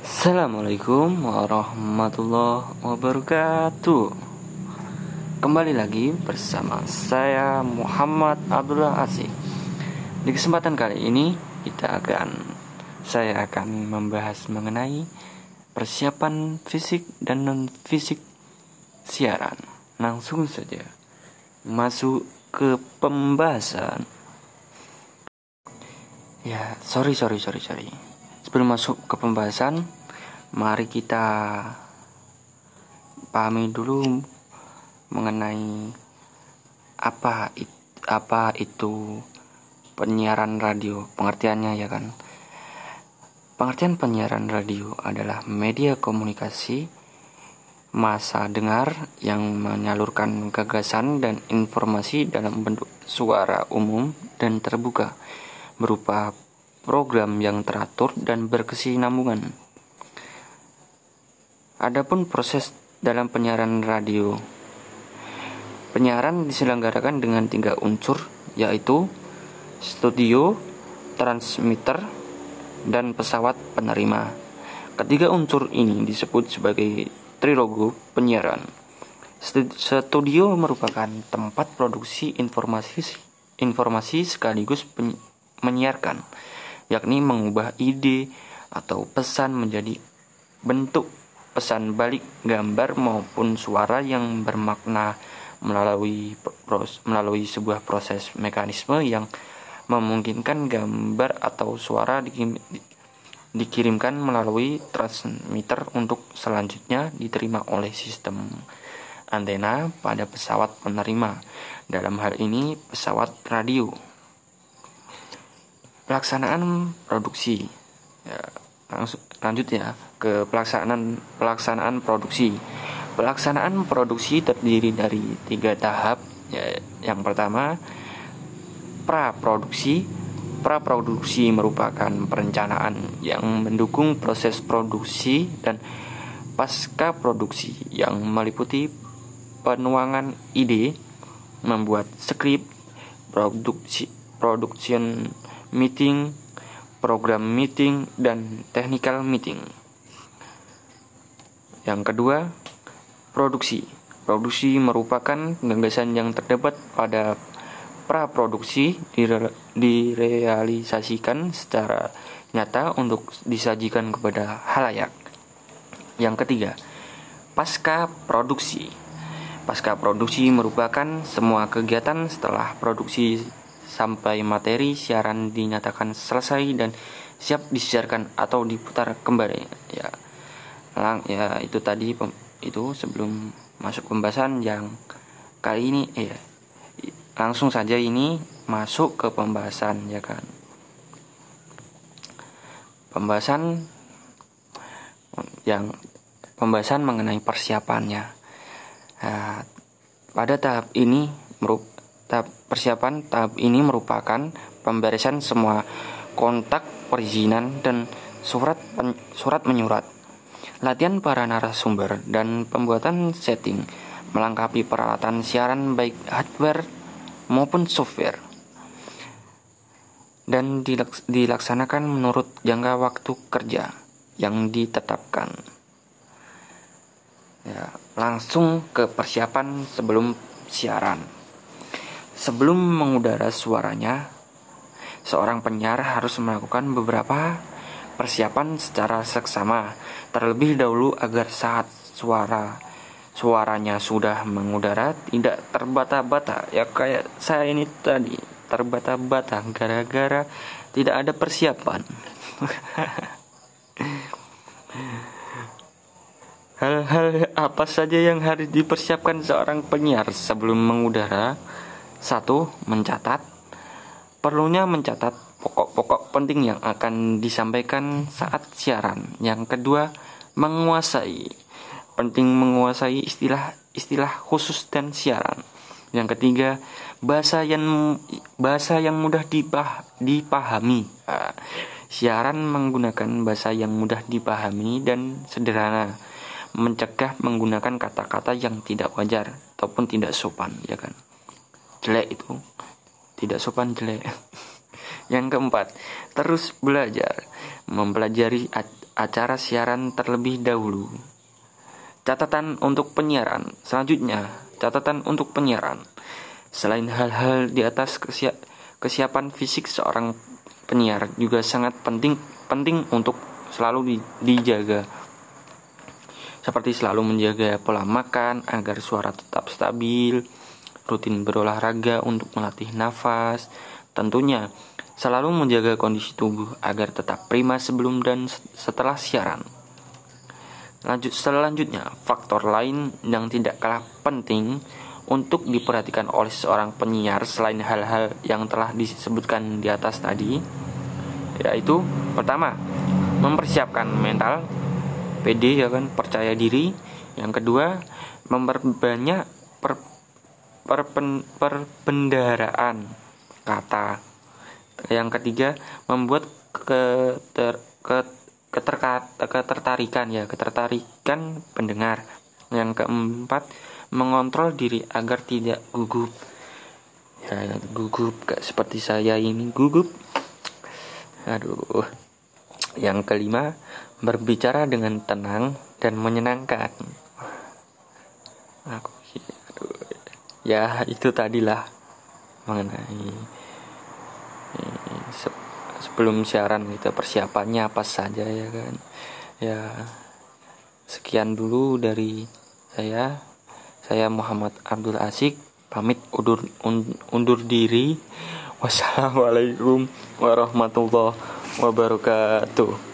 Assalamualaikum warahmatullahi wabarakatuh. Kembali lagi bersama saya Muhammad Abdullah Asih. Di kesempatan kali ini kita akan Saya akan membahas mengenai Persiapan fisik dan non-fisik siaran. Langsung saja Masuk ke pembahasan. Ya, sorry, sorry, sorry, sorry Sebelum masuk ke pembahasan, mari kita pahami dulu mengenai apa it, apa itu penyiaran radio, pengertiannya ya kan. Pengertian penyiaran radio adalah media komunikasi masa dengar yang menyalurkan gagasan dan informasi dalam bentuk suara umum dan terbuka berupa program yang teratur dan berkesinambungan. Adapun proses dalam penyiaran radio. Penyiaran diselenggarakan dengan tiga unsur yaitu studio, transmitter, dan pesawat penerima. Ketiga unsur ini disebut sebagai trilogo penyiaran. Studio merupakan tempat produksi informasi informasi sekaligus menyiarkan yakni mengubah ide atau pesan menjadi bentuk pesan balik gambar maupun suara yang bermakna melalui melalui sebuah proses mekanisme yang memungkinkan gambar atau suara dikirim, dikirimkan melalui transmitter untuk selanjutnya diterima oleh sistem antena pada pesawat penerima. Dalam hal ini pesawat radio. Pelaksanaan produksi. Ya, langsung lanjut ya ke pelaksanaan pelaksanaan produksi. Pelaksanaan produksi terdiri dari tiga tahap. Ya, yang pertama pra produksi. Pra produksi merupakan perencanaan yang mendukung proses produksi dan pasca produksi yang meliputi penuangan ide, membuat skrip, produksi, production meeting, program meeting, dan technical meeting. Yang kedua, produksi. Produksi merupakan gagasan yang terdapat pada praproduksi dire direalisasikan secara nyata untuk disajikan kepada halayak. Yang ketiga, pasca produksi. Pasca produksi merupakan semua kegiatan setelah produksi sampai materi siaran dinyatakan selesai dan siap disiarkan atau diputar kembali. Ya lang ya itu tadi itu sebelum masuk pembahasan yang kali ini ya langsung saja ini masuk ke pembahasan ya kan? Pembahasan yang pembahasan mengenai persiapannya. Nah, pada tahap ini merupakan Tahap persiapan tahap ini merupakan pemberesan semua kontak perizinan dan surat pen, surat menyurat. Latihan para narasumber dan pembuatan setting melengkapi peralatan siaran baik hardware maupun software dan dilaks dilaksanakan menurut jangka waktu kerja yang ditetapkan. Ya, langsung ke persiapan sebelum siaran. Sebelum mengudara suaranya, seorang penyiar harus melakukan beberapa persiapan secara seksama terlebih dahulu agar saat suara suaranya sudah mengudara tidak terbata-bata. Ya kayak saya ini tadi terbata-bata gara-gara tidak ada persiapan. Hal-hal apa saja yang harus dipersiapkan seorang penyiar sebelum mengudara satu, mencatat. Perlunya mencatat pokok-pokok penting yang akan disampaikan saat siaran. Yang kedua, menguasai. Penting menguasai istilah-istilah khusus dan siaran. Yang ketiga, bahasa yang bahasa yang mudah dipah, dipahami. Nah, siaran menggunakan bahasa yang mudah dipahami dan sederhana. Mencegah menggunakan kata-kata yang tidak wajar ataupun tidak sopan, ya kan? Jelek itu tidak sopan jelek yang keempat terus belajar mempelajari acara siaran terlebih dahulu. Catatan untuk penyiaran. Selanjutnya, catatan untuk penyiaran. Selain hal-hal di atas kesia kesiapan fisik seorang penyiar juga sangat penting penting untuk selalu di, dijaga. Seperti selalu menjaga pola makan agar suara tetap stabil, rutin berolahraga untuk melatih nafas, tentunya selalu menjaga kondisi tubuh agar tetap prima sebelum dan setelah siaran. Lanjut selanjutnya, faktor lain yang tidak kalah penting untuk diperhatikan oleh seorang penyiar selain hal-hal yang telah disebutkan di atas tadi yaitu pertama mempersiapkan mental PD ya kan percaya diri yang kedua memperbanyak per, perpen, perbendaraan kata. Yang ketiga membuat keter, ke, keterkat, ketertarikan ya ketertarikan pendengar. Yang keempat mengontrol diri agar tidak gugup. Ya gugup gak seperti saya ini gugup. Aduh. Yang kelima berbicara dengan tenang dan menyenangkan. Aku ya itu tadilah mengenai eh, sebelum siaran gitu persiapannya apa saja ya kan. Ya sekian dulu dari saya. Saya Muhammad Abdul Asik pamit undur undur diri. Wassalamualaikum warahmatullahi wabarakatuh